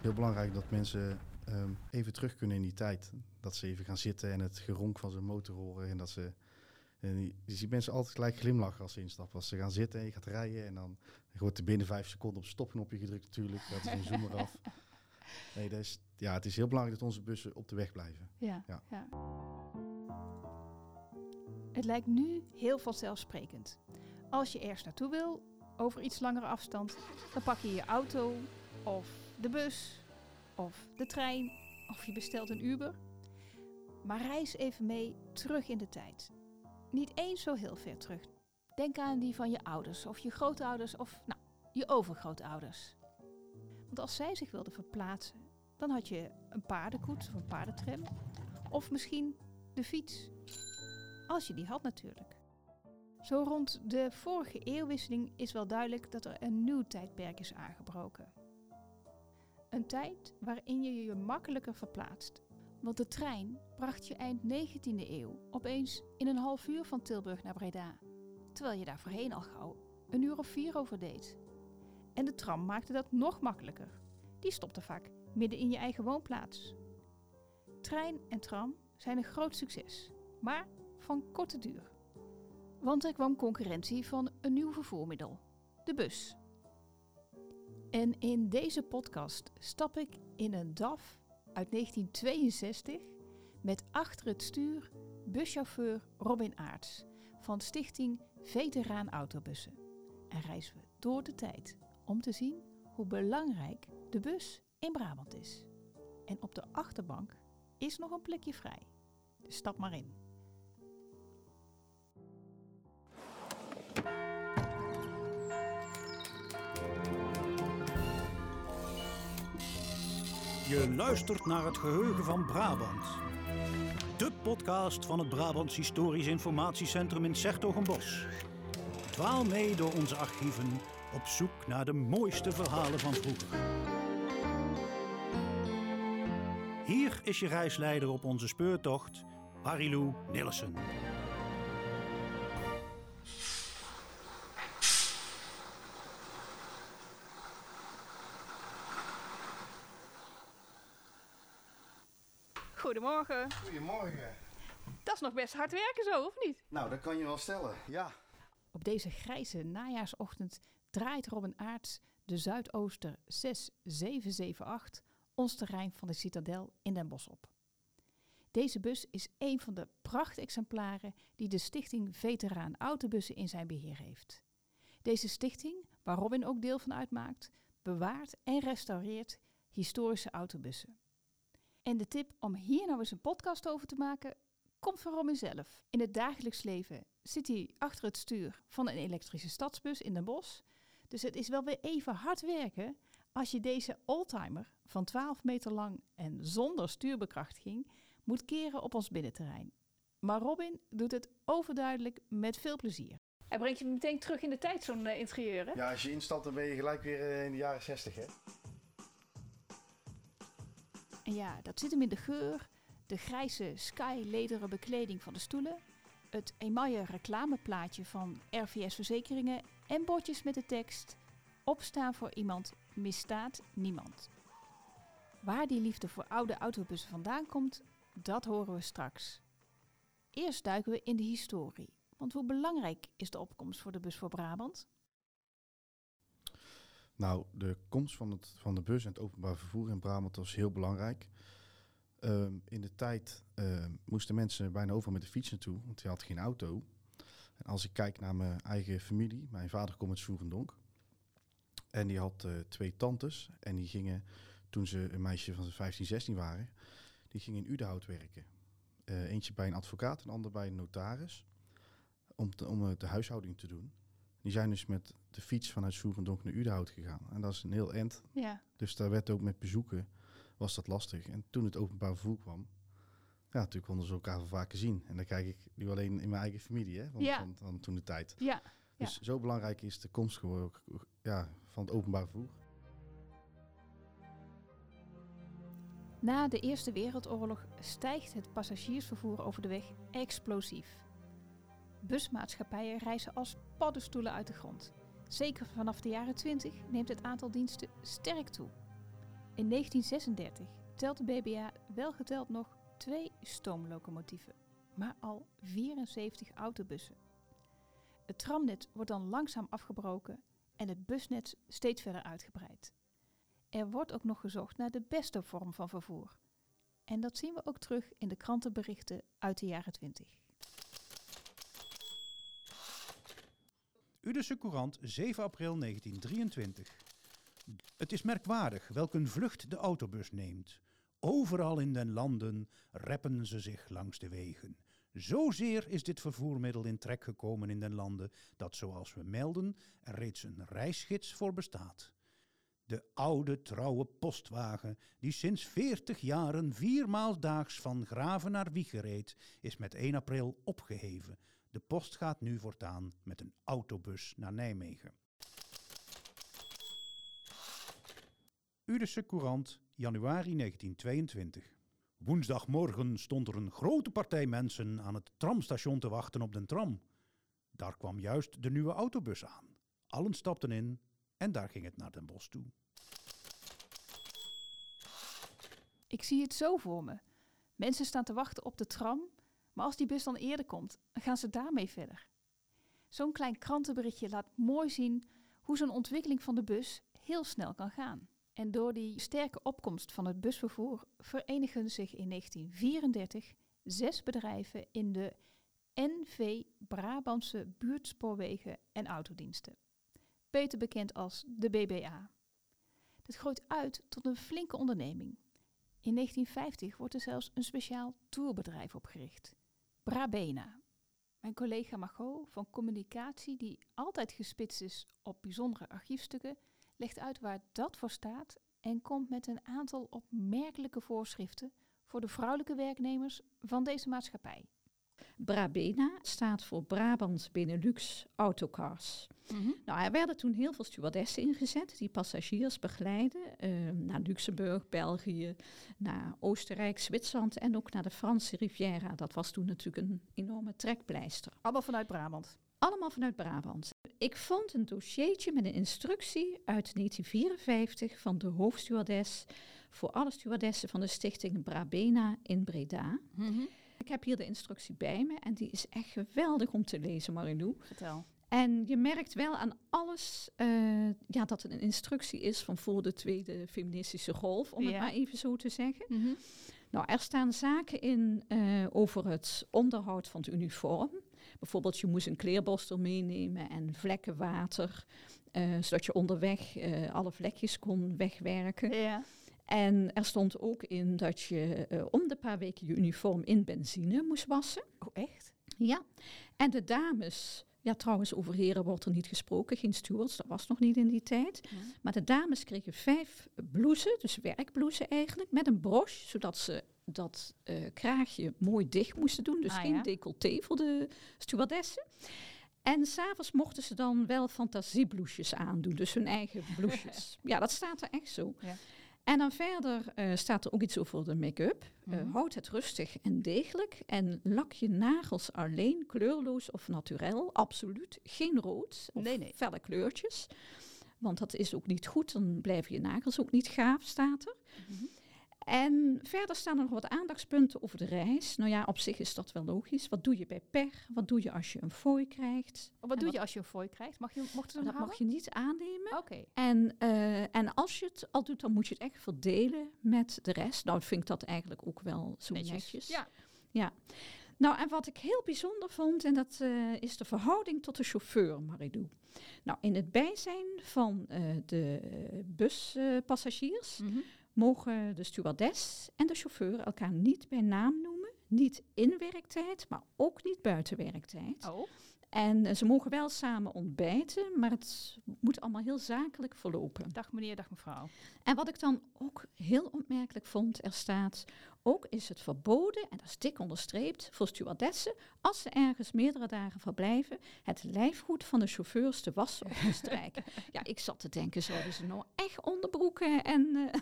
Heel belangrijk dat mensen ehm, even terug kunnen in die tijd. Dat ze even gaan zitten en het geronk van zijn motor horen. En dat ze. En je ziet mensen altijd gelijk glimlachen als ze instappen. Als ze gaan zitten en je gaat rijden en dan wordt er binnen vijf seconden op stopknopje gedrukt natuurlijk. Dat is een zoom eraf. Nee, dat is, ja, het is heel belangrijk dat onze bussen op de weg blijven. Ja, Ja. ja. Het lijkt nu heel vanzelfsprekend. Als je ergens naartoe wil, over iets langere afstand, dan pak je je auto of de bus of de trein of je bestelt een Uber. Maar reis even mee terug in de tijd. Niet eens zo heel ver terug. Denk aan die van je ouders of je grootouders of nou, je overgrootouders. Want als zij zich wilden verplaatsen, dan had je een paardenkoets of een paardentram. Of misschien de fiets. Als je die had natuurlijk. Zo rond de vorige eeuwwisseling is wel duidelijk dat er een nieuw tijdperk is aangebroken. Een tijd waarin je je makkelijker verplaatst. Want de trein bracht je eind 19e eeuw opeens in een half uur van Tilburg naar Breda. Terwijl je daar voorheen al gauw een uur of vier over deed. En de tram maakte dat nog makkelijker. Die stopte vaak midden in je eigen woonplaats. Trein en tram zijn een groot succes, maar van korte duur. Want er kwam concurrentie van een nieuw vervoermiddel, de bus. En in deze podcast stap ik in een DAF uit 1962 met achter het stuur buschauffeur Robin Aarts van Stichting Veteraan Autobussen. En reizen we door de tijd om te zien hoe belangrijk de bus in Brabant is. En op de achterbank is nog een plekje vrij. Dus stap maar in. Je luistert naar het geheugen van Brabant. De podcast van het Brabants Historisch Informatiecentrum in Sertogenbos. Dwaal mee door onze archieven op zoek naar de mooiste verhalen van vroeger. Hier is je reisleider op onze speurtocht, Marilou Nilssen. Goedemorgen. Goedemorgen. Dat is nog best hard werken zo, of niet? Nou, dat kan je wel stellen. Ja. Op deze grijze najaarsochtend draait Robin Aarts de Zuidooster 6778 ons terrein van de Citadel in Den Bosch op. Deze bus is een van de prachtexemplaren die de stichting Veteraan Autobussen in zijn beheer heeft. Deze stichting, waar Robin ook deel van uitmaakt, bewaart en restaureert historische autobussen. En de tip om hier nou eens een podcast over te maken, komt van Robin zelf. In het dagelijks leven zit hij achter het stuur van een elektrische stadsbus in Den Bosch. Dus het is wel weer even hard werken als je deze oldtimer van 12 meter lang en zonder stuurbekrachtiging moet keren op ons binnenterrein. Maar Robin doet het overduidelijk met veel plezier. Hij brengt je meteen terug in de tijd, zo'n eh, interieur. Hè? Ja, als je instapt, dan ben je gelijk weer eh, in de jaren 60, hè? Ja, dat zit hem in de geur, de grijze sky-lederen bekleding van de stoelen, het emaille reclameplaatje van RVS Verzekeringen en bordjes met de tekst Opstaan voor iemand misstaat niemand. Waar die liefde voor oude autobussen vandaan komt, dat horen we straks. Eerst duiken we in de historie. Want hoe belangrijk is de opkomst voor de bus voor Brabant? Nou, de komst van, het, van de bus en het openbaar vervoer in Brabant was heel belangrijk. Ehm, in de tijd ehm, moesten mensen bijna overal met de fiets naartoe, want die had geen auto. En als ik kijk naar mijn eigen familie, mijn vader komt uit Soerendonk. En die had eh, twee tantes en die gingen, toen ze een meisje van 15, 16 waren, die gingen in Udenhout werken. Eh, eentje bij een advocaat en ander bij een notaris, om, om eh, de huishouding te doen. Die zijn dus met de fiets vanuit Soerendonk naar Udenhout gegaan. En dat is een heel eind. Ja, Dus daar werd ook met bezoeken, was dat lastig. En toen het openbaar vervoer kwam, ja, natuurlijk konden ze elkaar wel vaker zien. En dan kijk ik nu alleen in mijn eigen familie, hè, van, Ja. van, van toen de tijd. ja, Dus zo belangrijk is de komst gewoon ook, ja, van het openbaar vervoer. Na de Eerste Wereldoorlog stijgt het passagiersvervoer over de weg explosief. Busmaatschappijen reizen als paddenstoelen uit de grond. Zeker vanaf de jaren 20 neemt het aantal diensten sterk toe. In 1936 telt de BBA wel geteld nog twee stoomlocomotieven, maar al 74 autobussen. Het tramnet wordt dan langzaam afgebroken en het busnet steeds verder uitgebreid. Er wordt ook nog gezocht naar de beste vorm van vervoer. En dat zien we ook terug in de krantenberichten uit de jaren 20. Udese Courant, 7 april 1923. Het is merkwaardig welk een vlucht de autobus neemt. Overal in den landen reppen ze zich langs de wegen. Zozeer is dit vervoermiddel in trek gekomen in den landen dat, zoals we melden, er reeds een reisgids voor bestaat. De oude trouwe postwagen, die sinds veertig jaren viermaal daags van Graven naar Wiegen reed, is met 1 april opgeheven. De post gaat nu voortaan met een autobus naar Nijmegen. Udese Courant, januari 1922. Woensdagmorgen stond er een grote partij mensen aan het tramstation te wachten op de tram. Daar kwam juist de nieuwe autobus aan. Allen stapten in en daar ging het naar Den Bosch toe. Ik zie het zo voor me. Mensen staan te wachten op de tram, maar als die bus dan eerder komt, gaan ze daarmee verder. Zo'n klein krantenberichtje laat mooi zien hoe zo'n ontwikkeling van de bus heel snel kan gaan. En door die sterke opkomst van het busvervoer verenigen zich in 1934 zes bedrijven in de NV Brabantse buurtspoorwegen en autodiensten. Beter bekend als de BBA. Dit groeit uit tot een flinke onderneming. In 1950 wordt er zelfs een speciaal tourbedrijf opgericht. Brabena. Mijn collega Margot van Communicatie, die altijd gespitst is op bijzondere archiefstukken, legt uit waar dat voor staat en komt met een aantal opmerkelijke voorschriften voor de vrouwelijke werknemers van deze maatschappij. Brabena staat voor Brabants Benelux Autocars. Nou, er werden toen heel veel stewardessen ingezet die passagiers begeleiden eh, naar Luxemburg, België, naar Oostenrijk, Zwitserland en ook naar de Franse Riviera. Dat was toen natuurlijk een enorme trekpleister. Allemaal vanuit Brabant. Allemaal vanuit Brabant. Ik vond een dossiertje met een instructie uit 1954 van de hoofdstewardess voor alle stewardessen van de stichting Brabena in Breda. Ik heb hier de instructie bij me en die is echt geweldig om te lezen, Marilou. Vertel. En je merkt wel aan alles eh, ja, dat het een instructie is van voor de tweede feministische golf, om het maar even zo te zeggen. Nou, er staan zaken in eh, over het onderhoud van het uniform. Bijvoorbeeld, je moest een kleerborstel meenemen en vlekken water, eh, zodat je onderweg alle vlekjes kon wegwerken. Ja. En er stond ook in dat je eh, om de paar weken je uniform in benzine moest wassen. Oh, echt? Ja, en de dames, ja trouwens over heren wordt er niet gesproken, geen stewards, dat was nog niet in die tijd. Maar de dames kregen vijf blouses, dus werkblouses eigenlijk, met een broche, zodat ze dat eh, kraagje mooi dicht moesten doen. Dus Ah, geen ja. decolleté voor de stewardessen. En s'avonds mochten ze dan wel fantasiebloesjes aandoen, dus hun eigen bloesjes. ja, dat staat er echt zo. Ja. En dan verder eh, staat er ook iets over de make-up. Eh, Mhm. houd het rustig en degelijk. En lak je nagels alleen kleurloos of naturel. Absoluut geen rood of Nee, nee. felle kleurtjes. Want dat is ook niet goed. Dan blijven je nagels ook niet gaaf, staat er. Mhm. En verder staan er nog wat aandachtspunten over de reis. Nou ja, op zich is dat wel logisch. Wat doe je bij per? Wat doe je als je een fooi krijgt? Wat En doe wat- je als je een fooi krijgt? Mag je, hem Dat houden? mag je niet aannemen. Oké. En, eh, en als je het al doet, dan moet je het echt verdelen met de rest. Nou, vind ik dat eigenlijk ook wel zo netjes. Ja. Ja. Nou, en wat ik heel bijzonder vond, en dat eh, is de verhouding tot de chauffeur, Maridou. Nou, in het bijzijn van eh, de buspassagiers. Mogen de stewardess en de chauffeur elkaar niet bij naam noemen. Niet in werktijd, maar ook niet buiten werktijd. Oh. En eh, ze mogen wel samen ontbijten, maar het moet allemaal heel zakelijk verlopen. Dag meneer, dag mevrouw. En wat ik dan ook heel opmerkelijk vond, er staat... ook is het verboden, en dat is dik onderstreept, voor stewardessen... als ze ergens meerdere dagen verblijven... het lijfgoed van de chauffeurs te wassen of te strijken. ja, ik zat te denken, zouden ze nou echt onderbroeken en... eh,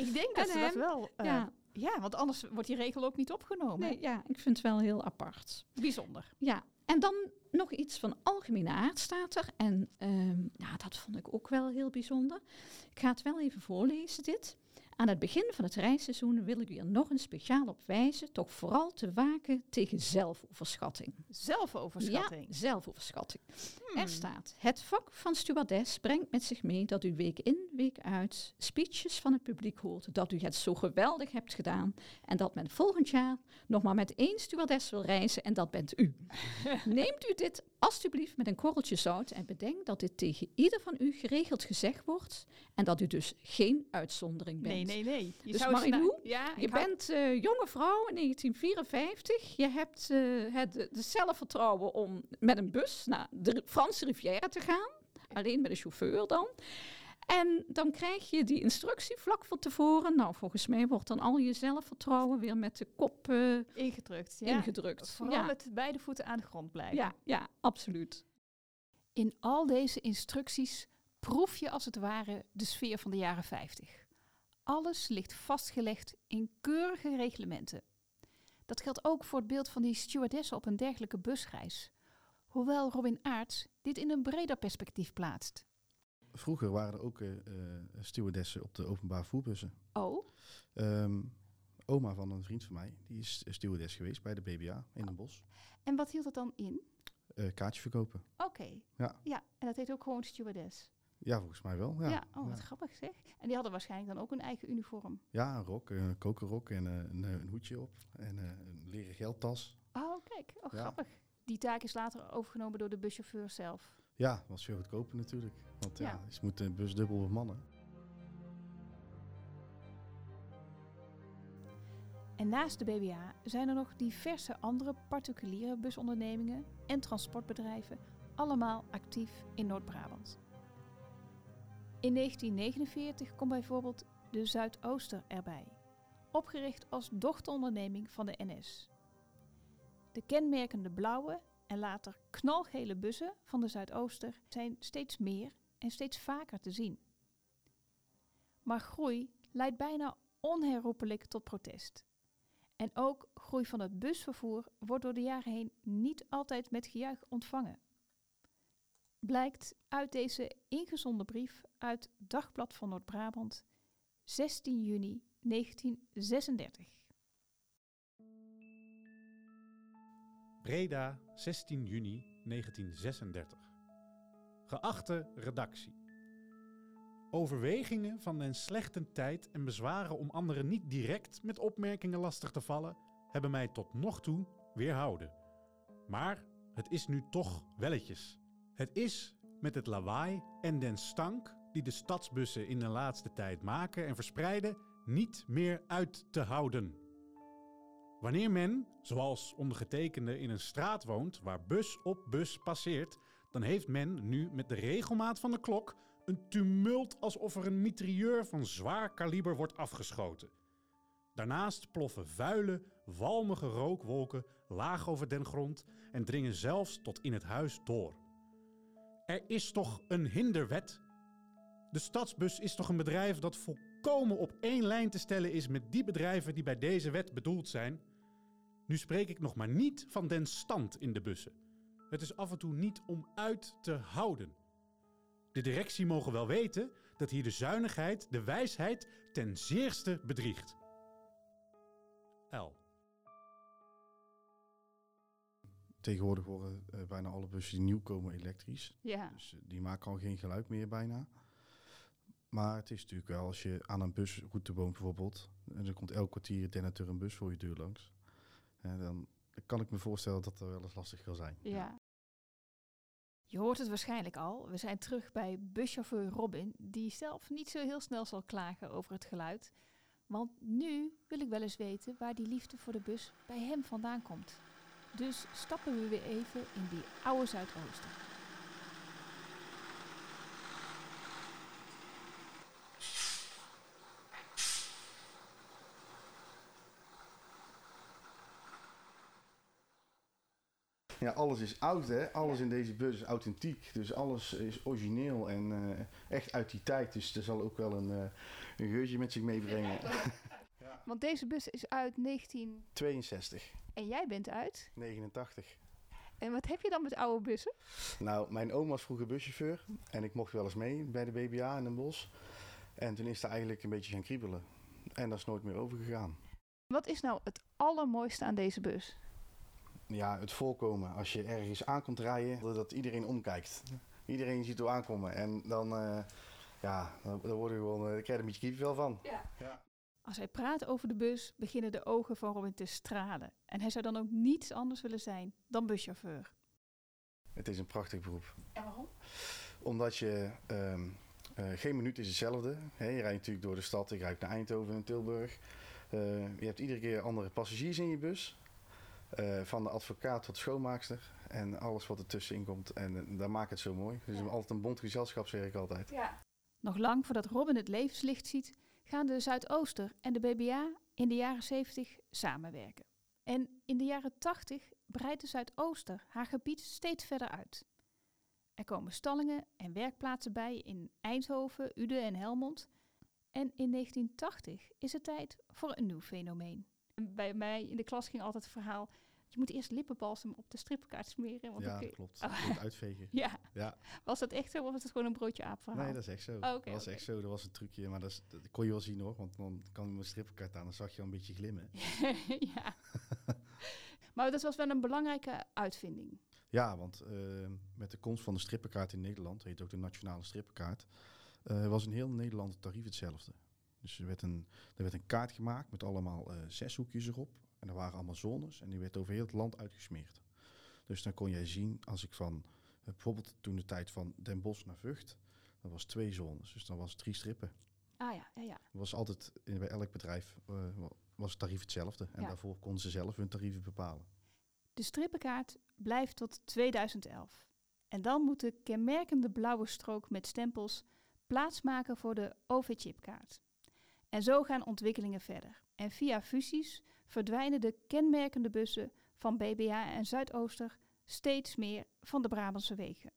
Ik denk dat En ze dat wel... eh, ja, ja, want anders wordt die regel ook niet opgenomen. nee, ja, ik vind het wel heel apart. Bijzonder. Ja, en dan nog iets van algemene aard staat er. En ehm, ja, dat vond ik ook wel heel bijzonder. Ik ga het wel even voorlezen, dit. Aan het begin van het reisseizoen wil ik u er nog een speciaal op wijzen, toch vooral te waken tegen zelfoverschatting. Zelfoverschatting. Ja, zelfoverschatting. Hmm. Er staat, het vak van stewardess brengt met zich mee dat u week in, week uit speeches van het publiek hoort, dat u het zo geweldig hebt gedaan en dat men volgend jaar nog maar met één stewardess wil reizen en dat bent u. Neemt u dit alstublieft met een korreltje zout en bedenk dat dit tegen ieder van u geregeld gezegd wordt en dat u dus geen uitzondering bent. Nee, nee, nee. Je Dus zou Marilou, ja, Je hou- bent eh, jonge vrouw in 1954. Je hebt eh, het, zelfvertrouwen om met een bus naar de Franse Riviera te gaan. Alleen met een chauffeur dan. En dan krijg je die instructie vlak van tevoren. Nou, volgens mij wordt dan al je zelfvertrouwen weer met de kop eh, ingedrukt. Ja. ingedrukt. Vooral ja. met beide voeten aan de grond blijven. ja, ja, absoluut. In al deze instructies proef je als het ware de sfeer van de jaren 50. Alles ligt vastgelegd in keurige reglementen. Dat geldt ook voor het beeld van die stewardessen op een dergelijke busreis. Hoewel Robin Aerts dit in een breder perspectief plaatst. Vroeger waren er ook eh, eh, stewardessen op de openbare voerbussen. Oh, Ehm, oma van een vriend van mij, die is stewardess geweest bij de BBA in Den Bosch. en wat hield dat dan in? Eh kaartjes verkopen. Oké. Ja. ja, en dat heet ook gewoon stewardess. Ja, volgens mij wel. Ja, Ja, oh, wat ja. grappig zeg. En die hadden waarschijnlijk dan ook een eigen uniform. Ja, een rok, een kokerrok en eh, een, een hoedje op. En eh, een leren geldtas. Oh, kijk. Oh, Ja. grappig. Die taak is later overgenomen door de buschauffeur zelf. Ja, was veel goedkoper natuurlijk. Want ja, Ja. ze moeten de bus dubbel bemannen. En naast de BBA zijn er nog diverse andere particuliere busondernemingen en transportbedrijven, allemaal actief in Noord-Brabant. In 1949 komt bijvoorbeeld de Zuidooster erbij, opgericht als dochteronderneming van de NS. De kenmerkende blauwe en later knalgele bussen van de Zuidooster zijn steeds meer en steeds vaker te zien. Maar groei leidt bijna onherroepelijk tot protest. En ook groei van het busvervoer wordt door de jaren heen niet altijd met gejuich ontvangen. Blijkt uit deze ingezonden brief uit Dagblad van Noord-Brabant, 16 juni 1936. Breda, 16 juni 1936. Geachte redactie. Overwegingen van den slechten tijd en bezwaren om anderen niet direct met opmerkingen lastig te vallen, hebben mij tot nog toe weerhouden. Maar het is nu toch welletjes. Het is met het lawaai en den stank die de stadsbussen in de laatste tijd maken en verspreiden, niet meer uit te houden. Wanneer men, zoals ondergetekende, in een straat woont waar bus op bus passeert, dan heeft men nu met de regelmaat van de klok een tumult alsof er een mitrailleur van zwaar kaliber wordt afgeschoten. Daarnaast ploffen vuile, walmige rookwolken laag over den grond en dringen zelfs tot in het huis door. Er is toch een hinderwet? De stadsbus is toch een bedrijf dat volkomen op één lijn te stellen is met die bedrijven die bij deze wet bedoeld zijn? Nu spreek ik nog maar niet van den stand in de bussen. Het is af en toe niet om uit te houden. De directie mogen wel weten dat hier de zuinigheid, de wijsheid ten zeerste bedriegt. L. Tegenwoordig worden eh, bijna alle bussen die nieuw komen elektrisch. Ja, Dus eh, die maken al geen geluid meer bijna. Maar het is natuurlijk wel, als je aan een busroute woont bijvoorbeeld, en er komt elk kwartier dendert er een bus voor je deur langs, dan kan ik me voorstellen dat dat wel eens lastig kan zijn. ja. Je hoort het waarschijnlijk al. We zijn terug bij buschauffeur Robin, die zelf niet zo heel snel zal klagen over het geluid. Want nu wil ik wel eens weten waar die liefde voor de bus bij hem vandaan komt. Dus stappen we weer even in die oude Zuidooster. Ja, alles is oud hè. Alles in deze bus is authentiek. Dus alles is origineel en eh, echt uit die tijd. Dus er zal ook wel een, eh, een geurtje met zich meebrengen. Want deze bus is uit 19... 62, En jij bent uit? 89. En wat heb je dan met oude bussen? Nou, mijn oom was vroeger buschauffeur en ik mocht wel eens mee bij de BBA in Den Bosch. En toen is het eigenlijk een beetje gaan kriebelen. En dat is nooit meer overgegaan. Wat is nou het allermooiste aan deze bus? Ja, het voorkomen. Als je ergens aankomt rijden, dat iedereen omkijkt. Iedereen ziet hoe aankomen. En dan, eh, ja, dan, dan word je gewoon, uh, ik krijg er een beetje kippenvel van. Ja. Als hij praat over de bus, beginnen de ogen van Robin te stralen. En hij zou dan ook niets anders willen zijn dan buschauffeur. Het is een prachtig beroep. En waarom? Omdat je, ehm, eh, geen minuut is hetzelfde. Hè, je rijdt natuurlijk door de stad, ik rijd naar Eindhoven en Tilburg. Uh, je hebt iedere keer andere passagiers in je bus. Uh, van de advocaat tot schoonmaakster. En alles wat ertussenin komt. En daar maakt het zo mooi. Het is Ja. altijd een bond gezelschap, zeg ik altijd. Ja. Nog lang voordat Robin het levenslicht ziet, gaan de Zuidooster en de BBA in de jaren 70 samenwerken. En in de jaren 80 breidt de Zuidooster haar gebied steeds verder uit. Er komen stallingen en werkplaatsen bij in Eindhoven, Uden en Helmond. En in 1980 is het tijd voor een nieuw fenomeen. En bij mij in de klas ging altijd het verhaal... je moet eerst lippenbalsem op de strippenkaart smeren. Want dan Ja, kun je- klopt. Oh. Je uitvegen. ja, Ja, was dat echt zo of was het gewoon een broodje aap verhaal? nee, dat is echt zo. Oh, dat was echt zo. Dat was een trucje. Maar dat, is, dat kon je wel zien hoor. Want dan kan mijn strippenkaart aan. Dan zag je al een beetje glimmen. ja. maar dat was wel een belangrijke uitvinding. Ja, want eh, met de komst van de strippenkaart in Nederland, heet ook de nationale strippenkaart, eh, was in heel Nederland het tarief hetzelfde. Dus er werd een, er werd een kaart gemaakt met allemaal eh zes hoekjes erop. En er waren allemaal zones en die werd over heel het land uitgesmeerd. Dus dan kon jij zien, als ik van, eh, bijvoorbeeld toen de tijd van Den Bosch naar Vught, dat was twee zones. Dus dan was het drie strippen. Ah ja, ja, ja. Was altijd bij elk bedrijf eh, wa- was het tarief hetzelfde. En Ja. daarvoor konden ze zelf hun tarieven bepalen. De strippenkaart blijft tot 2011. En dan moet de kenmerkende blauwe strook met stempels plaatsmaken voor de OV-chipkaart. En zo gaan ontwikkelingen verder. En via fusies verdwijnen de kenmerkende bussen van BBA en Zuidooster steeds meer van de Brabantse wegen.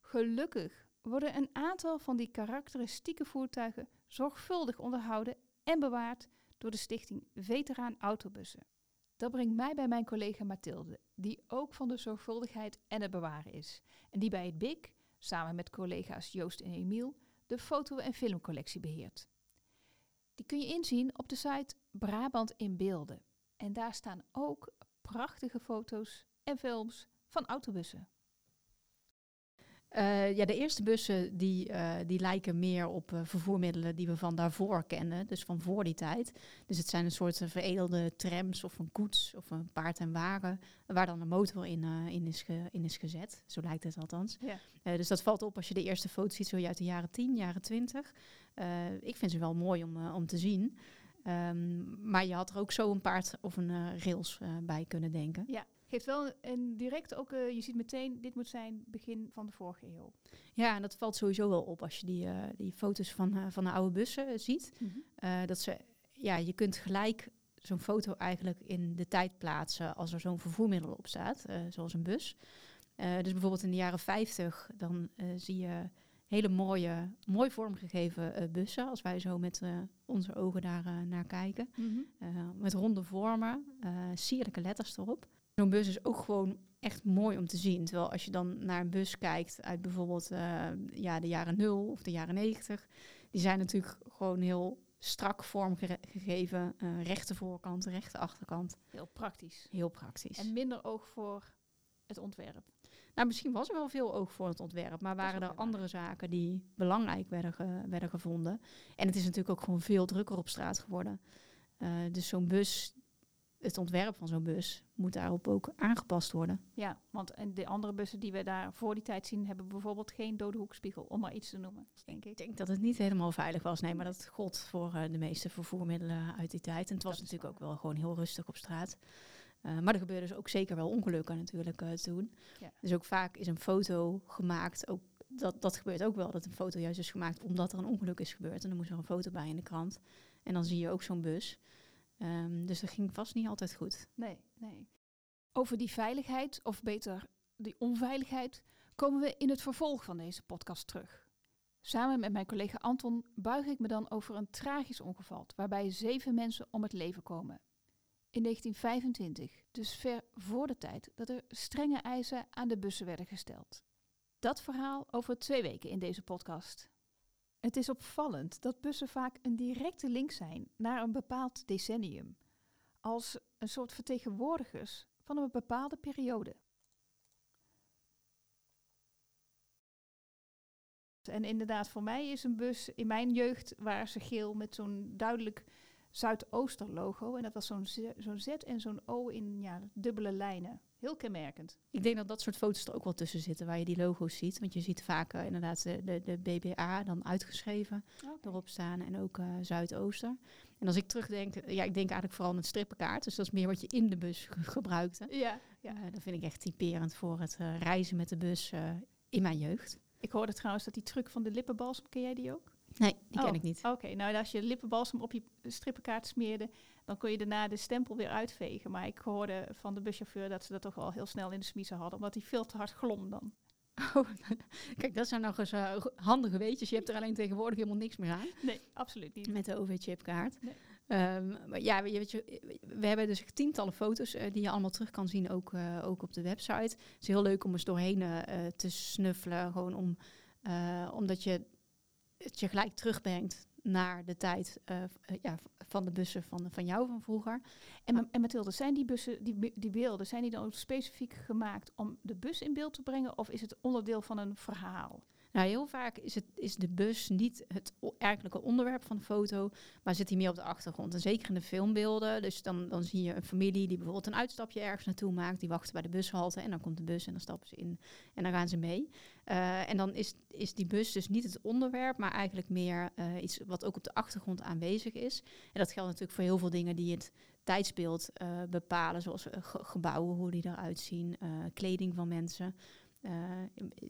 Gelukkig worden een aantal van die karakteristieke voertuigen zorgvuldig onderhouden en bewaard door de stichting Veteraan Autobussen. Dat brengt mij bij mijn collega Mathilde, die ook van de zorgvuldigheid en het bewaren is. En die bij het BIC, samen met collega's Joost en Emiel, de foto- en filmcollectie beheert. Die kun je inzien op de site Brabant in Beelden. En daar staan ook prachtige foto's en films van autobussen. Eh, ja, de eerste bussen die, eh, die lijken meer op eh, vervoermiddelen die we van daarvoor kennen, dus van voor die tijd. Dus het zijn een soort veredelde trams of een koets of een paard en wagen, waar dan een motor in, in, is, ge- in is gezet. Zo lijkt het althans. Ja. Dus dat valt op als je de eerste foto's ziet, zo uit de jaren 10, jaren 20. Eh, ik vind ze wel mooi om, om te zien. Ehm, maar je had er ook zo een paard of een eh, rails eh, bij kunnen denken. Geeft wel een, direct ook, eh, je ziet meteen, dit moet zijn begin van de vorige eeuw. Ja, en dat valt sowieso wel op als je die, die foto's van, van de oude bussen ziet. Eh, dat ze, ja, je kunt gelijk zo'n foto eigenlijk in de tijd plaatsen als er zo'n vervoermiddel op staat, zoals een bus. Dus bijvoorbeeld in de jaren 50, dan zie je hele mooie, mooi vormgegeven eh, bussen, als wij zo met eh, onze ogen daar eh, naar kijken. Mhm. Met ronde vormen, sierlijke letters erop. Zo'n bus is ook gewoon echt mooi om te zien. Terwijl als je dan naar een bus kijkt uit bijvoorbeeld ja, de jaren 0 of de jaren 90, die zijn natuurlijk gewoon heel strak vormgegeven. rechte voorkant, rechte achterkant. Heel praktisch. Heel praktisch. En minder oog voor het ontwerp. Nou, misschien was er wel veel oog voor het ontwerp, maar waren er waar. andere zaken die belangrijk werden, ge- werden gevonden. En het is natuurlijk ook gewoon veel drukker op straat geworden. Eh, dus zo'n bus, het ontwerp van zo'n bus, moet daarop ook aangepast worden. Ja, want en de andere bussen die we daar voor die tijd zien, hebben bijvoorbeeld geen dode hoekspiegel, om maar iets te noemen, denk ik. Ik denk dat het niet helemaal veilig was. Nee, maar dat gold voor eh, de meeste vervoermiddelen uit die tijd. En het was natuurlijk ook wel gewoon heel rustig op straat. Eh, maar er gebeurden dus ook zeker wel ongelukken natuurlijk eh, toen. Ja. Dus ook vaak is een foto gemaakt. Ook, dat, dat gebeurt ook wel, dat een foto juist is gemaakt omdat er een ongeluk is gebeurd. En dan moest er een foto bij in de krant. En dan zie je ook zo'n bus. Ehm, dus dat ging vast niet altijd goed. Nee, nee. Over die veiligheid, of beter die onveiligheid, komen we in het vervolg van deze podcast terug. Samen met mijn collega Anton buig ik me dan over een tragisch ongeval waarbij zeven mensen om het leven komen. In 1925, dus ver voor de tijd dat er strenge eisen aan de bussen werden gesteld. Dat verhaal over twee weken in deze podcast. Het is opvallend dat bussen vaak een directe link zijn naar een bepaald decennium, als een soort vertegenwoordigers van een bepaalde periode. En inderdaad, voor mij is een bus in mijn jeugd waar ze geel met zo'n duidelijk Zuidooster logo. En dat was zo'n Z, zo'n Z en zo'n O in ja, dubbele lijnen. Heel kenmerkend. Ik denk dat dat soort foto's er ook wel tussen zitten waar je die logo's ziet. Want je ziet vaak uh, inderdaad de, de, de, BBA dan uitgeschreven okay. erop staan en ook uh, Zuidooster. En als ik terugdenk, ja, ik denk eigenlijk vooral aan het strippenkaart. Dus dat is meer wat je in de bus ge gebruikte. Ja, ja. Uh, dat vind ik echt typerend voor het reizen met de bus in mijn jeugd. Ik hoorde trouwens dat die truc van de lippenbalsem, ken jij die ook? Nee, die oh, ken ik niet. Oké, okay, nou als je lippenbalsem op je strippenkaart smeerde, dan kon je daarna de stempel weer uitvegen. Maar ik hoorde van de buschauffeur dat ze dat toch wel heel snel in de smiezen hadden, omdat die veel te hard glom dan. Oh, kijk, dat zijn nog eens uh, handige weetjes. Je hebt er alleen tegenwoordig helemaal niks meer aan. Nee, absoluut niet. Met de OV-chipkaart. Nee. Um, maar ja, weet je, we hebben dus tientallen foto's uh, die je allemaal terug kan zien, ook, uh, ook op de website. Het is heel leuk om eens doorheen te snuffelen, gewoon om, omdat je het je gelijk terugbrengt naar de tijd ja, van de bussen van, van jou van vroeger. En, en Mathilde, zijn die bussen, die, die beelden, zijn die dan ook specifiek gemaakt om de bus in beeld te brengen of is het onderdeel van een verhaal? Nou, heel vaak is, het, is de bus niet het eigenlijke onderwerp van de foto, maar zit hij meer op de achtergrond. En zeker in de filmbeelden. Dus dan, dan zie je een familie die bijvoorbeeld een uitstapje ergens naartoe maakt. Die wachten bij de bushalte en dan komt de bus en dan stappen ze in en dan gaan ze mee. Uh, en dan is, is die bus dus niet het onderwerp, maar eigenlijk meer uh, iets wat ook op de achtergrond aanwezig is. En dat geldt natuurlijk voor heel veel dingen die het tijdsbeeld uh, bepalen, zoals ge gebouwen, hoe die eruit zien, kleding van mensen. Uh,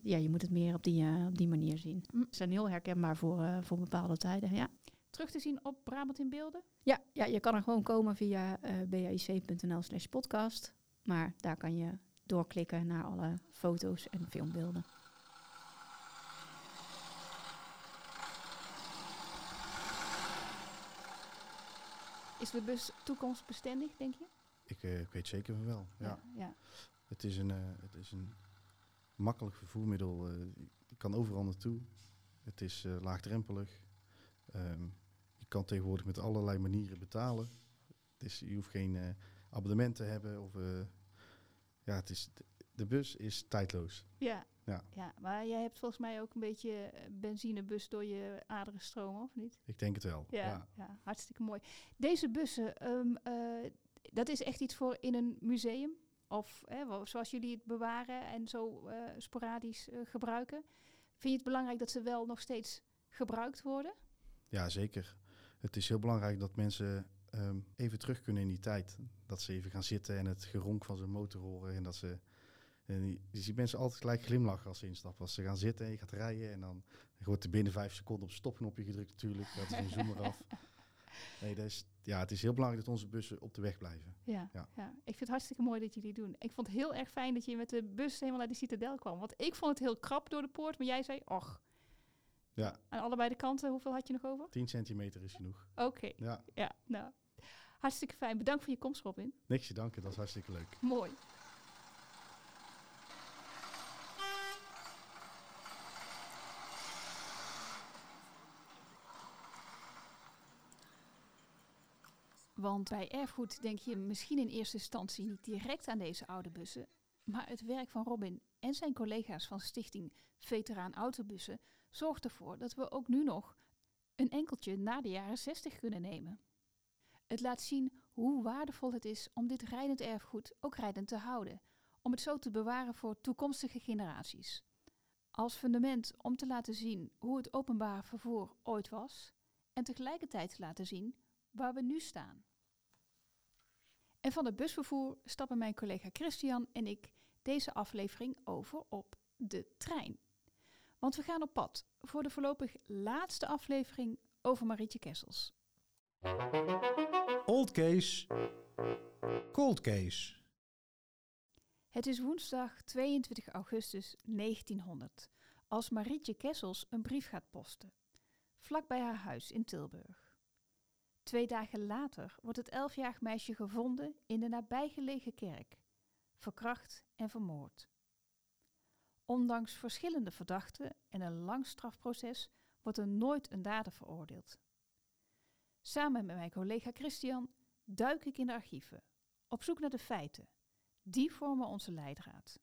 ja, je moet het meer op die, uh, op die manier zien. Ze zijn heel herkenbaar voor, uh, voor bepaalde tijden, ja. Terug te zien op Brabant in beelden? Ja, ja je kan er gewoon komen via baic.nl slash podcast. Maar daar kan je doorklikken naar alle foto's en filmbeelden. Is de bus toekomstbestendig, denk je? Ik, ik weet zeker van wel, ja. ja, ja. Het is een... het is een makkelijk vervoermiddel. Je kan overal naartoe. Het is uh, laagdrempelig. Um, je kan tegenwoordig met allerlei manieren betalen. Dus je hoeft geen uh, abonnement te hebben. Of, ja, het is, de, bus is tijdloos. Ja, ja. ja, maar jij hebt volgens mij ook een beetje benzinebus door je aderen stromen, of niet? Ik denk het wel. Ja, ja. ja hartstikke mooi. Deze bussen, um, dat is echt iets voor in een museum? Of hè, zoals jullie het bewaren en zo uh, sporadisch uh, gebruiken. Vind je het belangrijk dat ze wel nog steeds gebruikt worden? Ja, zeker. Het is heel belangrijk dat mensen um, even terug kunnen in die tijd. Dat ze even gaan zitten en het geronk van zijn motor horen. En dat ze. En je ziet mensen altijd gelijk glimlachen als ze instappen. Als ze gaan zitten en je gaat rijden. En dan wordt er binnen vijf seconden op stopknopje gedrukt natuurlijk. Dat is een zoom eraf. Nee, dat is, ja, het is heel belangrijk dat onze bussen op de weg blijven. Ja, ja. ja. ik vind het hartstikke mooi dat jullie doen. Ik vond het heel erg fijn dat je met de bus helemaal naar de citadel kwam. Want ik vond het heel krap door de poort, maar jij zei, och. Ja. Aan allebei de kanten, hoeveel had je nog over? 10 centimeter is genoeg. Oké. Okay. Ja. ja, nou. Hartstikke fijn. Bedankt voor je komst, Robin. Niks te danken, dat is hartstikke leuk. Mooi. Want bij erfgoed denk je misschien in eerste instantie niet direct aan deze oude bussen. Maar het werk van Robin en zijn collega's van Stichting Veteraan Autobussen zorgt ervoor dat we ook nu nog een enkeltje na de jaren 60 kunnen nemen. Het laat zien hoe waardevol het is om dit rijdend erfgoed ook rijdend te houden, om het zo te bewaren voor toekomstige generaties. Als fundament om te laten zien hoe het openbaar vervoer ooit was en tegelijkertijd te laten zien waar we nu staan. En van het busvervoer stappen mijn collega Christian en ik deze aflevering over op de trein. Want we gaan op pad voor de voorlopig laatste aflevering over Marietje Kessels. Old case, cold case. Het is woensdag 22 augustus 1900 als Marietje Kessels een brief gaat posten, vlak bij haar huis in Tilburg. Twee dagen later wordt het elfjarig meisje gevonden in de nabijgelegen kerk, verkracht en vermoord. Ondanks verschillende verdachten en een lang strafproces wordt er nooit een dader veroordeeld. Samen met mijn collega Christian duik ik in de archieven, op zoek naar de feiten. Die vormen onze leidraad.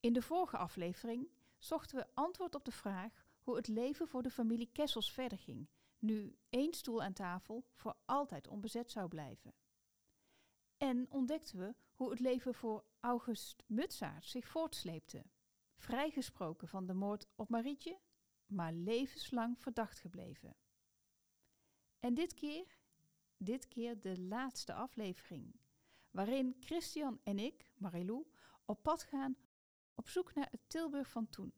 In de vorige aflevering zochten we antwoord op de vraag hoe het leven voor de familie Kessels verder ging, nu één stoel aan tafel voor altijd onbezet zou blijven. En ontdekten we hoe het leven voor August Mutsaert zich voortsleepte. Vrijgesproken van de moord op Marietje, maar levenslang verdacht gebleven. En dit keer, dit keer de laatste aflevering, waarin Christian en ik, Marilou, op pad gaan op zoek naar het Tilburg van toen.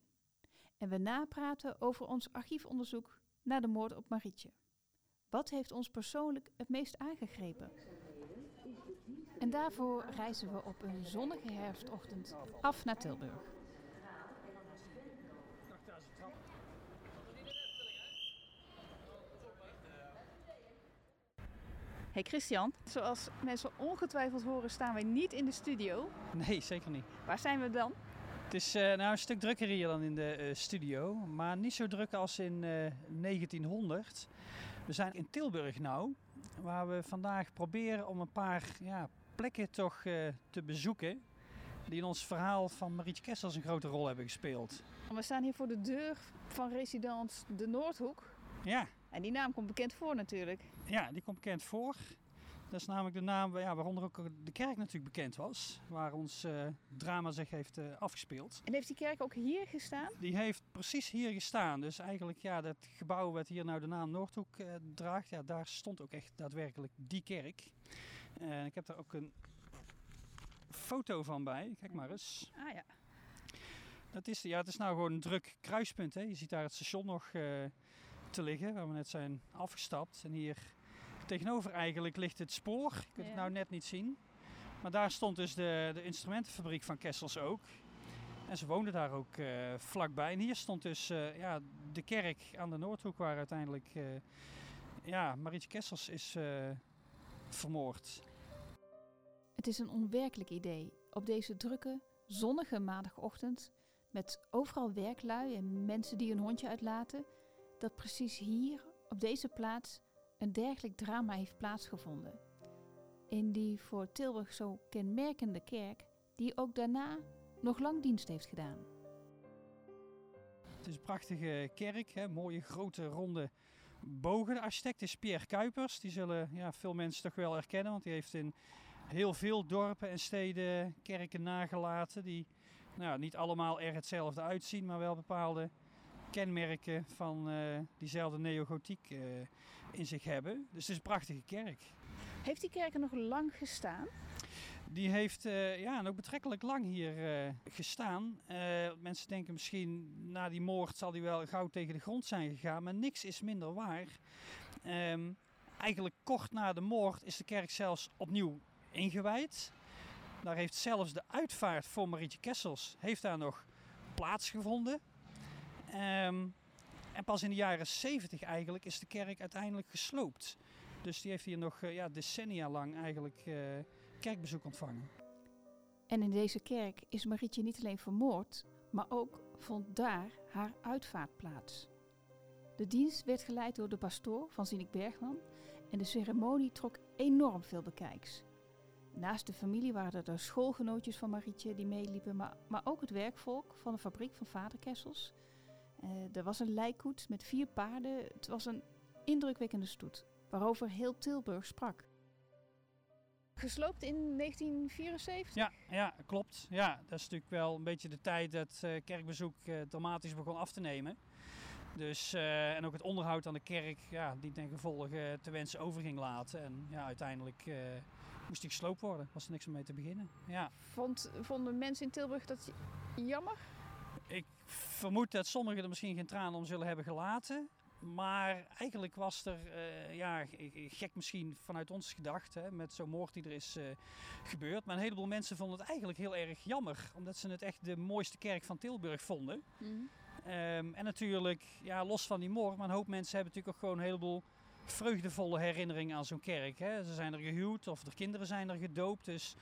En we napraten over ons archiefonderzoek naar de moord op Marietje. Wat heeft ons persoonlijk het meest aangegrepen? En daarvoor reizen we op een zonnige herfstochtend af naar Tilburg. Hey Christian, zoals mensen ongetwijfeld horen staan wij niet in de studio. Nee, zeker niet. Waar zijn we dan? Het is uh, nou een stuk drukker hier dan in de uh, studio, maar niet zo druk als in uh, 1900. We zijn in Tilburg nou, waar we vandaag proberen om een paar ja, plekken toch te bezoeken die in ons verhaal van Marietje Kessels een grote rol hebben gespeeld. We staan hier voor de deur van residence De Noordhoek. Ja. En die naam komt bekend voor natuurlijk. Ja, die komt bekend voor. Dat is namelijk de naam ja, waaronder ook de kerk natuurlijk bekend was. Waar ons uh, drama zich heeft uh, afgespeeld. En heeft die kerk ook hier gestaan? Die heeft precies hier gestaan. Dus eigenlijk ja, dat gebouw wat hier nou de naam Noordhoek uh, draagt. Ja, daar stond ook echt daadwerkelijk die kerk. En ik heb daar ook een foto van bij. Kijk maar eens. Ah ja. Dat is, ja, het is nou gewoon een druk kruispunt. Hè. Je ziet daar het station nog te liggen, waar we net zijn afgestapt. En hier tegenover eigenlijk ligt het spoor. Je kunt het nou net niet zien. Maar daar stond dus de, de instrumentenfabriek van Kessels ook. En ze woonden daar ook uh, vlakbij. En hier stond dus uh, ja, de kerk aan de Noordhoek waar uiteindelijk uh, ja, Marietje Kessels is vermoord. Het is een onwerkelijk idee. Op deze drukke, zonnige maandagochtend met overal werklui en mensen die hun hondje uitlaten, dat precies hier, op deze plaats, een dergelijk drama heeft plaatsgevonden. In die voor Tilburg zo kenmerkende kerk, die ook daarna nog lang dienst heeft gedaan. Het is een prachtige kerk, hè? mooie grote ronde bogen. De architect is Pierre Kuipers. Die zullen ja, veel mensen toch wel herkennen, want die heeft in heel veel dorpen en steden kerken nagelaten. Die nou, niet allemaal er hetzelfde uitzien, maar wel bepaalde kenmerken van uh, diezelfde neogotiek uh, in zich hebben. Dus het is een prachtige kerk. Heeft die kerk er nog lang gestaan? Die heeft uh, ja, nog betrekkelijk lang hier gestaan. mensen denken misschien na die moord zal die wel gauw tegen de grond zijn gegaan, maar niks is minder waar. Um, eigenlijk kort na de moord is de kerk zelfs opnieuw ingewijd. Daar heeft zelfs de uitvaart voor Marietje Kessels heeft daar nog plaatsgevonden. Um, en pas in de jaren 70 eigenlijk is de kerk uiteindelijk gesloopt. Dus die heeft hier nog uh, ja, decennia lang eigenlijk uh, kerkbezoek ontvangen. En in deze kerk is Marietje niet alleen vermoord, maar ook vond daar haar uitvaart plaats. De dienst werd geleid door de pastoor van Zinnik Bergman en de ceremonie trok enorm veel bekijks. Naast de familie waren er de schoolgenootjes van Marietje die meeliepen, maar, maar ook het werkvolk van de fabriek van Vader Kessels uh, er was een lijkkoets met vier paarden. Het was een indrukwekkende stoet, waarover heel Tilburg sprak. Gesloopt in 1974? Ja, ja, klopt. Ja, dat is natuurlijk wel een beetje de tijd dat uh, kerkbezoek uh, dramatisch begon af te nemen. Dus, uh, en ook het onderhoud aan de kerk, ja, die ten gevolge te wensen over ging laten. En ja, uiteindelijk moest die gesloopt worden. Was er niks om mee te beginnen. Ja. Vond, vonden mensen in Tilburg dat jammer? Ik vermoed dat sommigen er misschien geen tranen om zullen hebben gelaten. Maar eigenlijk was er, uh, ja, gek misschien vanuit ons gedacht, hè, met zo'n moord die er is uh, gebeurd. Maar een heleboel mensen vonden het eigenlijk heel erg jammer, omdat ze het echt de mooiste kerk van Tilburg vonden. Mm. Um, en natuurlijk, ja, los van die moord, maar een hoop mensen hebben natuurlijk ook gewoon een heleboel vreugdevolle herinnering aan zo'n kerk. Hè. Ze zijn er gehuwd of de kinderen zijn er gedoopt. Dus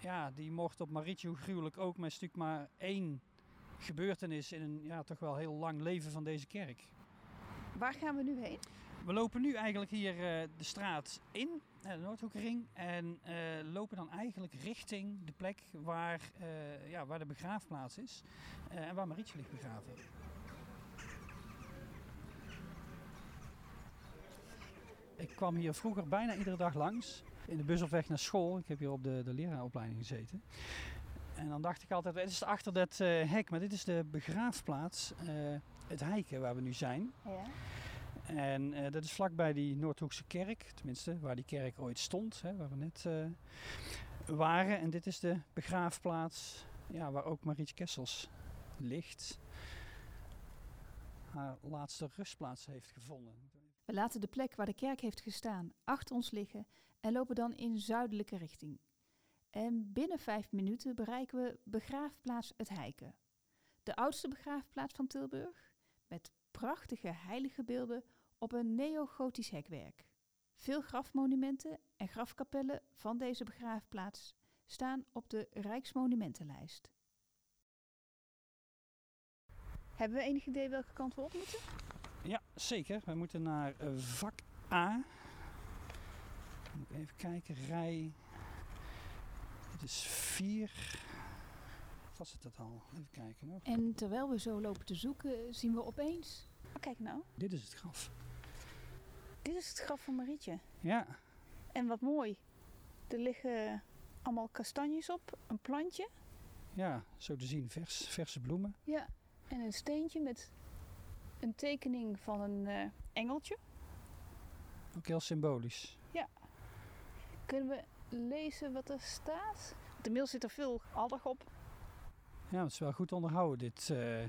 ja, die mocht op Marietje, hoe gruwelijk ook, maar is natuurlijk maar één gebeurtenis in een ja, toch wel heel lang leven van deze kerk. Waar gaan we nu heen? We lopen nu eigenlijk hier eh, de straat in, eh, de Noordhoekring, en eh, lopen dan eigenlijk richting de plek waar, ja, waar de begraafplaats is en waar Marietje ligt begraven. Ik kwam hier vroeger bijna iedere dag langs, in de bus op weg naar school. Ik heb hier op de, de leraaropleiding gezeten. En dan dacht ik altijd, het is achter dat eh, hek, maar dit is de begraafplaats, eh, het heiken waar we nu zijn. Ja. En eh, dat is vlakbij die Noordhoekse kerk, tenminste waar die kerk ooit stond, hè, waar we net eh, waren. En dit is de begraafplaats ja, waar ook Marietje Kessels ligt. Haar laatste rustplaats heeft gevonden. We laten de plek waar de kerk heeft gestaan achter ons liggen en lopen dan in zuidelijke richting. En binnen vijf minuten bereiken we begraafplaats Het Heiken. De oudste begraafplaats van Tilburg, met prachtige heilige beelden op een neogotisch hekwerk. Veel grafmonumenten en grafkapellen van deze begraafplaats staan op de Rijksmonumentenlijst. Hebben we enig idee welke kant we op moeten? Ja, zeker. We moeten naar eh, vak A. Moet even kijken. Rij. Dit is 4. Was het dat al? Even kijken hoor. En terwijl we zo lopen te zoeken, zien we opeens... Oh, kijk nou, Dit is het graf. dit is het graf van Marietje. Ja, En wat mooi, er liggen allemaal kastanjes op, een plantje. ja zo te zien. Vers, verse bloemen. Ja. En een steentje met een tekening van een eh, engeltje. Ook heel symbolisch. Kunnen we lezen wat er staat? Inmiddels zit er veel aldag op. Ja, het is wel goed onderhouden, dit, eh,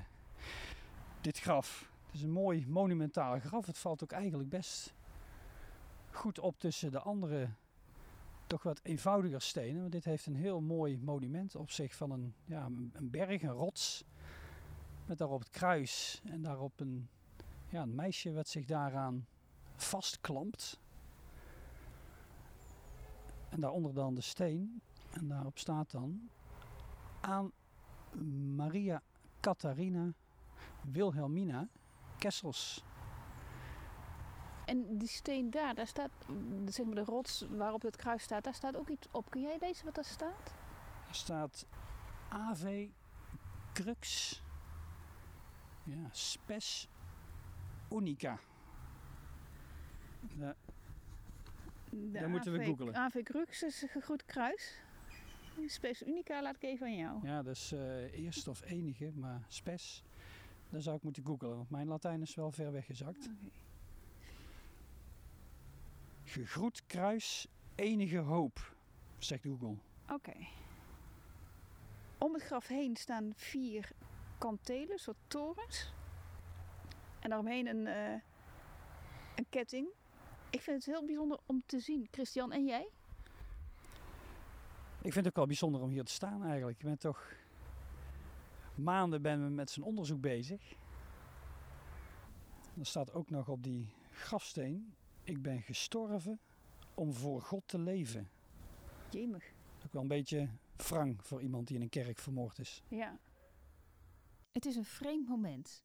dit graf. Het is een mooi monumentaal graf. Het valt ook eigenlijk best goed op tussen de andere, toch wat eenvoudiger stenen. Want dit heeft een heel mooi monument op zich van een, ja, een berg, een rots. Met daarop het kruis en daarop een, ja, een meisje wat zich daaraan vastklampt. En daaronder dan de steen. En daarop staat dan aan Maria Catharina Wilhelmina Kessels. En die steen daar, daar staat, zeg maar de rots waarop het kruis staat, daar staat ook iets op. Kun jij lezen wat daar staat? Er staat Ave Crux ja, Spes Unica. Ja, De Dat moeten we AV googlen. AV Crux is een gegroet kruis. Space Unica laat ik even aan jou. ja, dat is eh eerste of enige, maar Spes. Dan zou ik moeten googlen, want mijn Latijn is wel ver weggezakt. Oké. Gegroet kruis, enige hoop, zegt Google. Oké. Om het graf heen staan vier kantelen, soort torens. En daaromheen een, eh, een ketting. Ik vind het heel bijzonder om te zien. Christian, en jij? Ik vind het ook wel bijzonder om hier te staan eigenlijk. Je bent toch maanden ben we met zijn onderzoek bezig. Er staat ook nog op die grafsteen: Ik ben gestorven om voor God te leven. Jemig. Ook wel een beetje wrang voor iemand die in een kerk vermoord is. Ja. Het is een vreemd moment.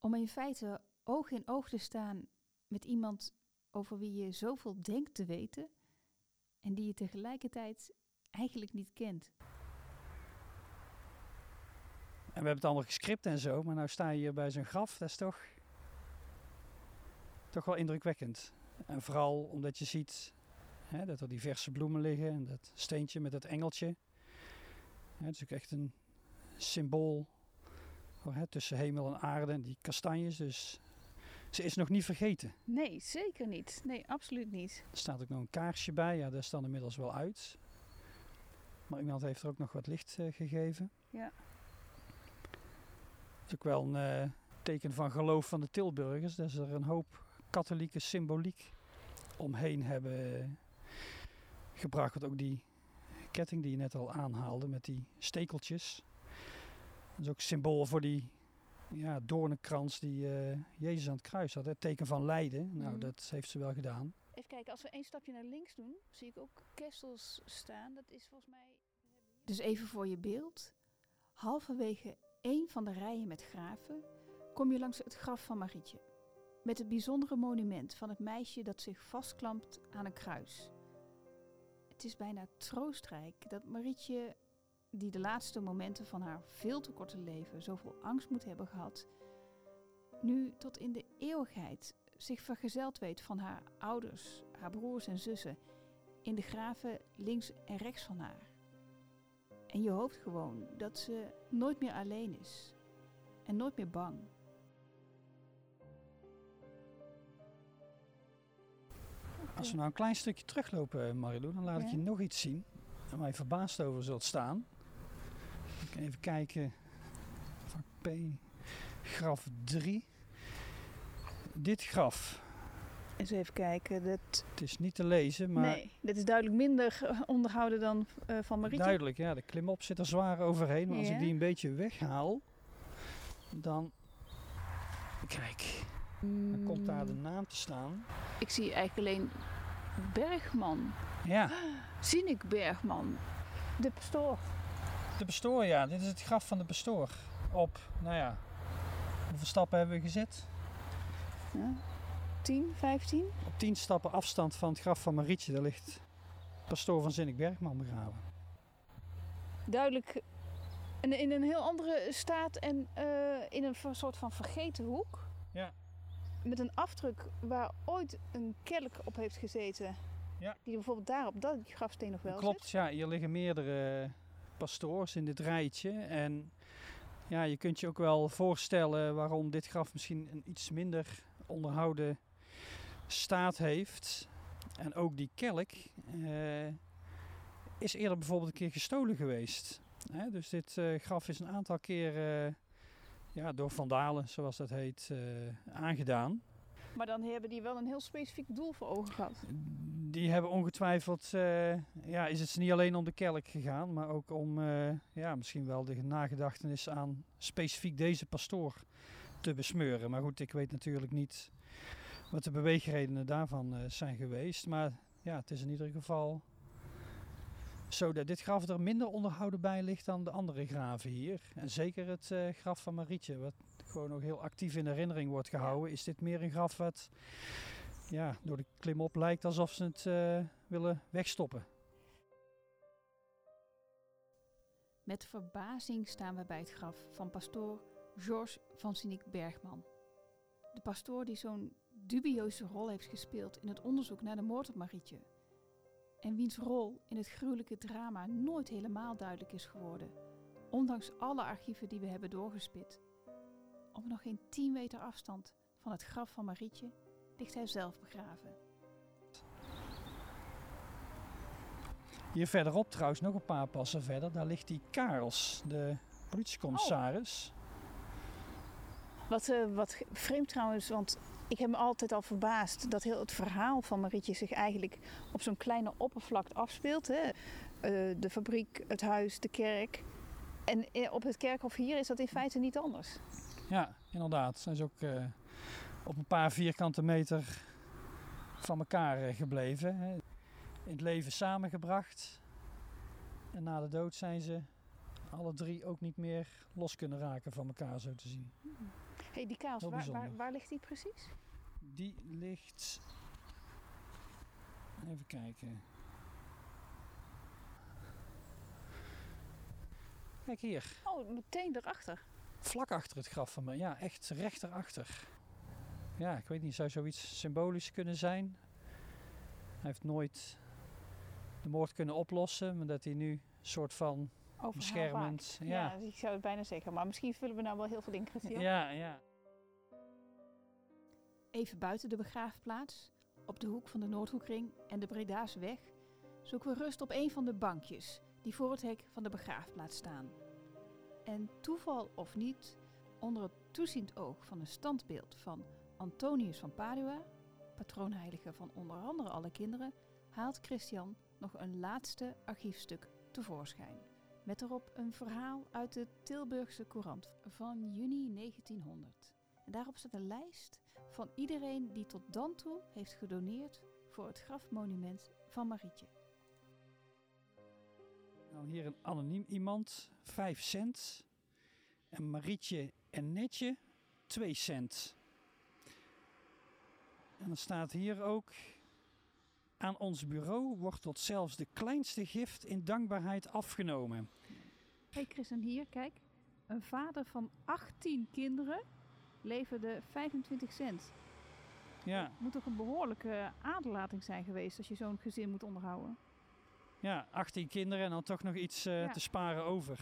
Om in feite oog in oog te staan met iemand over wie je zoveel denkt te weten. En die je tegelijkertijd eigenlijk niet kent. En we hebben het allemaal gescript en zo, maar nou sta je hier bij zo'n graf. Dat is toch, toch wel indrukwekkend. En vooral omdat je ziet hè, dat er diverse bloemen liggen en dat steentje met dat engeltje. Het is ook echt een symbool tussen hemel en aarde en die kastanjes. Dus ze is nog niet vergeten. Nee, zeker niet. Nee, absoluut niet. Er staat ook nog een kaarsje bij. Ja, dat is dan inmiddels wel uit. Maar iemand heeft er ook nog wat licht eh, gegeven. Ja. Het is ook wel een eh, teken van geloof van de Tilburgers. Dat ze er een hoop katholieke symboliek omheen hebben eh, gebracht. Want ook die ketting die je net al aanhaalde met die stekeltjes. Dat is ook symbool voor die ja, doornenkrans die eh, Jezus aan het kruis had. Het teken van lijden. Nou, Mhm. dat heeft ze wel gedaan. Even kijken, als we één stapje naar links doen, zie ik ook kessels staan. Dat is volgens mij. Dus even voor je beeld. Halverwege één van de rijen met graven kom je langs het graf van Marietje. Met het bijzondere monument van het meisje dat zich vastklampt aan een kruis. Het is bijna troostrijk dat Marietje, die de laatste momenten van haar veel te korte leven zoveel angst moet hebben gehad, nu tot in de eeuwigheid zich vergezeld weet van haar ouders, haar broers en zussen, in de graven links en rechts van haar. En je hoopt gewoon dat ze nooit meer alleen is en nooit meer bang. Als we nou een klein stukje teruglopen, Marilou, dan laat ik je nog iets zien. Waar je verbaasd over zult staan. Ik even kijken. Vak P, graf 3. Dit graf, Eens even kijken. Dat, het is niet te lezen, maar nee, dit is duidelijk minder onderhouden dan eh, van Marietje. duidelijk, ja, de klimop zit er zwaar overheen. Maar als ik die een beetje weghaal, dan... Kijk, dan komt daar de Mm, naam te staan. Ik zie eigenlijk alleen Bergman. Ja, Zinik Bergman. De pastoor. De pastoor, ja. Dit is het graf van de pastoor. Op, nou ja, hoeveel stappen hebben we gezet? Ja. 10, 15? Op 10 stappen afstand van het graf van Marietje, daar ligt pastoor van Zinnik Bergman begraven. duidelijk in, in een heel andere staat en eh, in een soort van vergeten hoek. Ja. Met een afdruk waar ooit een kelk op heeft gezeten. Ja. Die bijvoorbeeld daar op dat grafsteen nog wel Klopt, zit. ja, hier liggen meerdere pastoors in dit rijtje. En ja, je kunt je ook wel voorstellen waarom dit graf misschien een iets minder onderhouden staat heeft. En ook die kelk eh, is eerder bijvoorbeeld een keer gestolen geweest. Hè, dus dit eh, graf is een aantal keer ja, door vandalen, zoals dat heet, eh, aangedaan. Maar dan hebben die wel een heel specifiek doel voor ogen gehad. Die hebben ongetwijfeld, eh, ja, is het niet alleen om de kelk gegaan, maar ook om eh, ja, misschien wel de nagedachtenis aan specifiek deze pastoor te besmeuren. Maar goed, ik weet natuurlijk niet wat de beweegredenen daarvan eh, zijn geweest. Maar ja, het is in ieder geval zo dat dit graf er minder onderhouden bij ligt dan de andere graven hier. En zeker het graf van Marietje, wat gewoon nog heel actief in herinnering wordt gehouden, is dit meer een graf wat ja, door de klimop lijkt alsof ze het eh, willen wegstoppen. Met verbazing staan we bij het graf van pastoor Georges van Sinik Bergman. De pastoor die zo'n dubieuze rol heeft gespeeld in het onderzoek naar de moord op Marietje. En wiens rol in het gruwelijke drama nooit helemaal duidelijk is geworden, ondanks alle archieven die we hebben doorgespit. Op nog geen 10 meter afstand van het graf van Marietje ligt hij zelf begraven. Hier verderop trouwens nog een paar passen verder, daar ligt die Karels, de politiecommissaris. Wat, eh, wat vreemd trouwens, want ik heb me altijd al verbaasd dat heel het verhaal van Marietje zich eigenlijk op zo'n kleine oppervlakte afspeelt. Hè? Eh, de fabriek, het huis, de kerk. En eh, op het kerkhof hier is dat in feite niet anders. Ja, inderdaad. Zijn ze ook eh, op een paar vierkante meter van elkaar eh, gebleven. Hè. In het leven samengebracht. En na de dood zijn ze alle drie ook niet meer los kunnen raken van elkaar, zo te zien. hey, die kaas, waar, waar, waar ligt die precies? Die ligt. Even kijken. Kijk hier, Oh, meteen erachter. vlak achter het graf van me. Ja, echt rechterachter. Ja, ik weet niet, zou zoiets symbolisch kunnen zijn? Hij heeft nooit de moord kunnen oplossen, maar dat hij nu een soort van beschermend. vaak. Ja, ik zou het bijna zeggen. Maar misschien vullen we nou wel heel veel dingen in. ja, ja. Even buiten de begraafplaats, op de hoek van de Noordhoekring en de Breda's weg, zoeken we rust op een van de bankjes die voor het hek van de begraafplaats staan. En toeval of niet, onder het toeziend oog van een standbeeld van Antonius van Padua, patroonheilige van onder andere alle kinderen, haalt Christian nog een laatste archiefstuk tevoorschijn. Met erop een verhaal uit de Tilburgse Courant van juni 1900. En daarop staat een lijst van iedereen die tot dan toe heeft gedoneerd voor het grafmonument van Marietje. Nou, hier een anoniem iemand, 5 cent. En Marietje en Netje, 2 cent. En dan staat hier ook... Aan ons bureau wordt tot zelfs de kleinste gift in dankbaarheid afgenomen. Hey Chris, en hier, kijk. Een vader van 18 kinderen leverde 25 cent. Ja, Moet toch een behoorlijke aderlating zijn geweest als je zo'n gezin moet onderhouden. ja 18 kinderen en dan toch nog iets eh, Ja. te sparen over.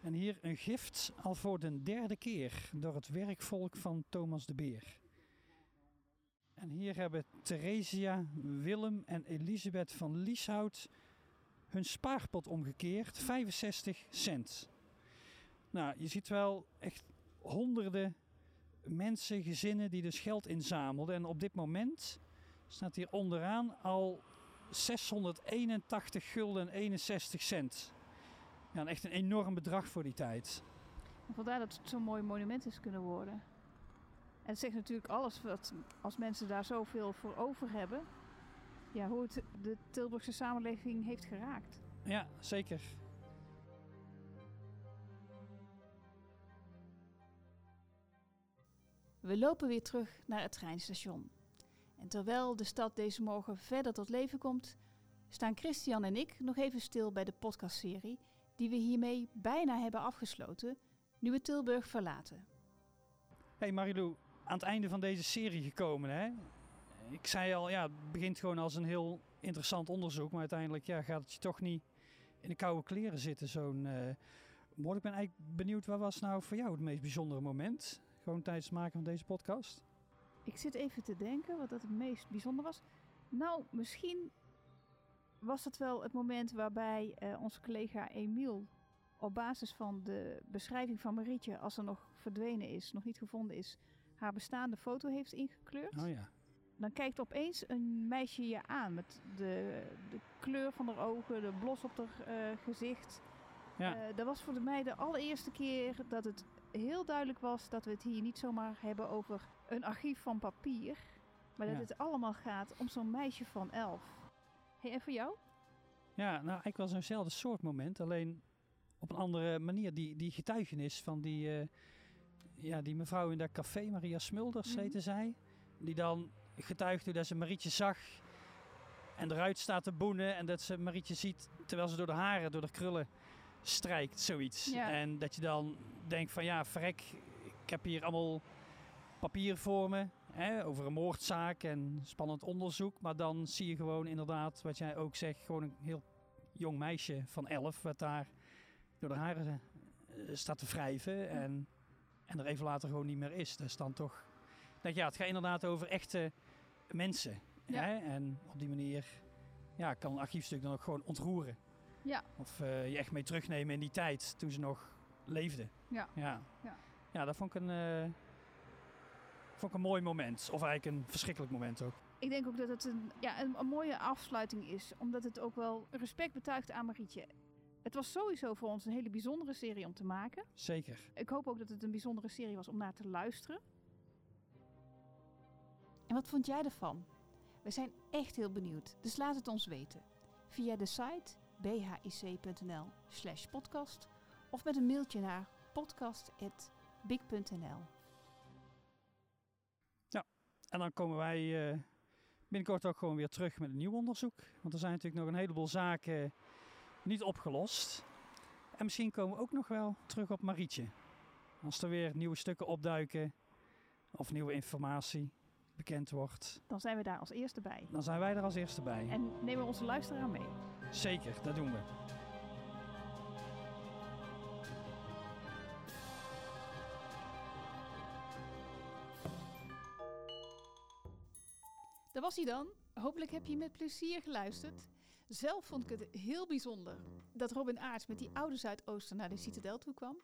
En hier een gift al voor de derde keer door het werkvolk van Thomas de Beer. En hier hebben Theresia, Willem en Elisabeth van Lieshout hun spaarpot omgekeerd, 65 cent. Nou, je ziet wel echt honderden mensen, gezinnen die dus geld inzamelden. En op dit moment staat hier onderaan al 681 gulden en 61 cent. Ja, echt een enorm bedrag voor die tijd. Vandaar dat het zo'n mooi monument is kunnen worden. En het zegt natuurlijk alles wat als mensen daar zoveel voor over hebben. Ja, hoe het de Tilburgse samenleving heeft geraakt. Ja, zeker. We lopen weer terug naar het treinstation. En terwijl de stad deze morgen verder tot leven komt, staan Christian en ik nog even stil bij de podcastserie die we hiermee bijna hebben afgesloten, nu we Tilburg verlaten. Hey Marilou, aan het einde van deze serie gekomen hè? Ik zei al, ja, het begint gewoon als een heel interessant onderzoek, maar uiteindelijk ja, gaat het je toch niet in de koude kleren zitten, zo'n moord. Ik ben eigenlijk benieuwd, wat was nou voor jou het meest bijzondere moment? Gewoon tijdens het maken van deze podcast? Ik zit even te denken wat dat het meest bijzonder was. Nou, misschien was het wel het moment waarbij eh, onze collega Emiel op basis van de beschrijving van Marietje, als ze nog verdwenen is, nog niet gevonden is, haar bestaande foto heeft ingekleurd. Oh ja. Dan kijkt opeens een meisje je aan met de, de kleur van haar ogen, de blos op haar eh, gezicht. Ja. Eh, dat was voor mij de allereerste keer dat het heel duidelijk was dat we het hier niet zomaar hebben over een archief van papier, maar dat Ja. het allemaal gaat om zo'n meisje van elf. Hey, en voor jou? Ja, nou eigenlijk wel zo'nzelfde soort moment, alleen op een andere manier. Die, die getuigenis van die, eh, ja, die mevrouw in dat café, Maria Smulders Mhm. heette zij. Die dan getuigt hoe dat ze Marietje zag en eruit staat te boenen. En dat ze Marietje ziet terwijl ze door de haren, door de krullen strijkt, zoiets. Ja. En dat je dan denkt van ja, verrek, ik heb hier allemaal papier voor me. Hè, over een moordzaak en spannend onderzoek. Maar dan zie je gewoon inderdaad, wat jij ook zegt, gewoon een heel jong meisje van elf, wat daar door de haren eh, staat te wrijven. En, en er even later gewoon niet meer is. Dat is dan toch. Denk, ja, het gaat inderdaad over echte mensen. Ja. Hè? En op die manier ja, kan een archiefstuk dan ook gewoon ontroeren. Ja. Of eh, je echt mee terugnemen in die tijd toen ze nog leefden. Ja. Ja, Ja. ja dat vond ik, een, eh, vond ik een mooi moment. Of eigenlijk een verschrikkelijk moment ook. Ik denk ook dat het een, ja, een, een mooie afsluiting is, omdat het ook wel respect betuigt aan Marietje. Het was sowieso voor ons een hele bijzondere serie om te maken. Zeker. Ik hoop ook dat het een bijzondere serie was om naar te luisteren. En wat vond jij ervan? We zijn echt heel benieuwd, dus laat het ons weten. Via de site bhic.nl slash podcast of met een mailtje naar podcast.big.nl. En dan komen wij eh, binnenkort ook gewoon weer terug met een nieuw onderzoek. Want er zijn natuurlijk nog een heleboel zaken niet opgelost. En misschien komen we ook nog wel terug op Marietje. Als er weer nieuwe stukken opduiken of nieuwe informatie bekend wordt, Dan zijn we daar als eerste bij. dan zijn wij er als eerste bij. En nemen we onze luisteraar mee. Zeker, dat doen we. Dat was hij dan. Hopelijk heb je met plezier geluisterd. Zelf vond ik het heel bijzonder dat Robin Aarts met die oude Zuidoosten naar de Citadel toe kwam.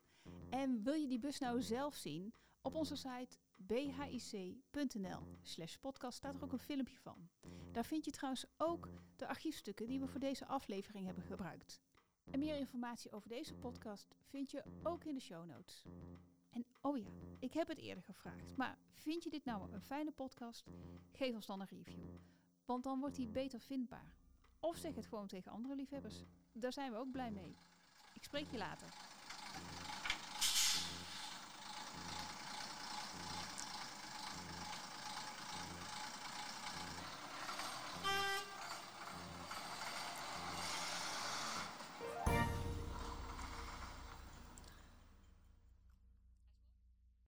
En wil je die bus nou zelf zien? Op onze site bhic.nl slash podcast staat er ook een filmpje van. Daar vind je trouwens ook de archiefstukken die we voor deze aflevering hebben gebruikt. En meer informatie over deze podcast vind je ook in de show notes. En oh ja, ik heb het eerder gevraagd, maar vind je dit nou een fijne podcast? Geef ons dan een review, want dan wordt die beter vindbaar. Of zeg het gewoon tegen andere liefhebbers. Daar zijn we ook blij mee. Ik spreek je later.